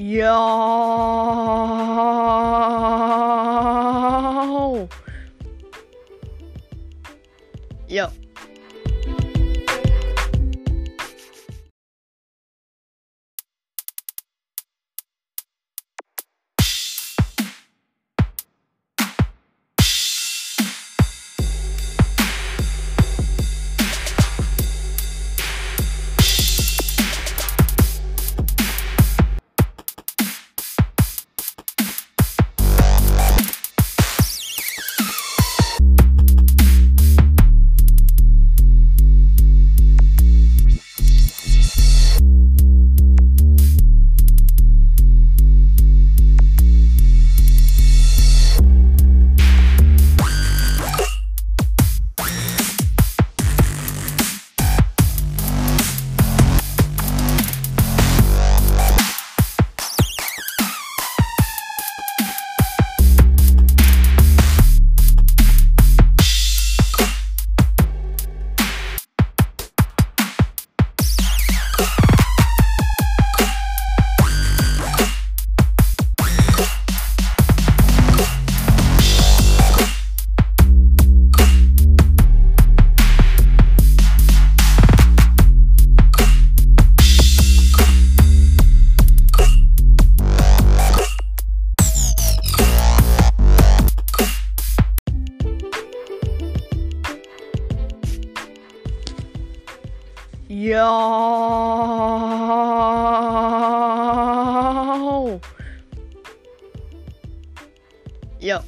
Yo. Yo. Yo. Yo.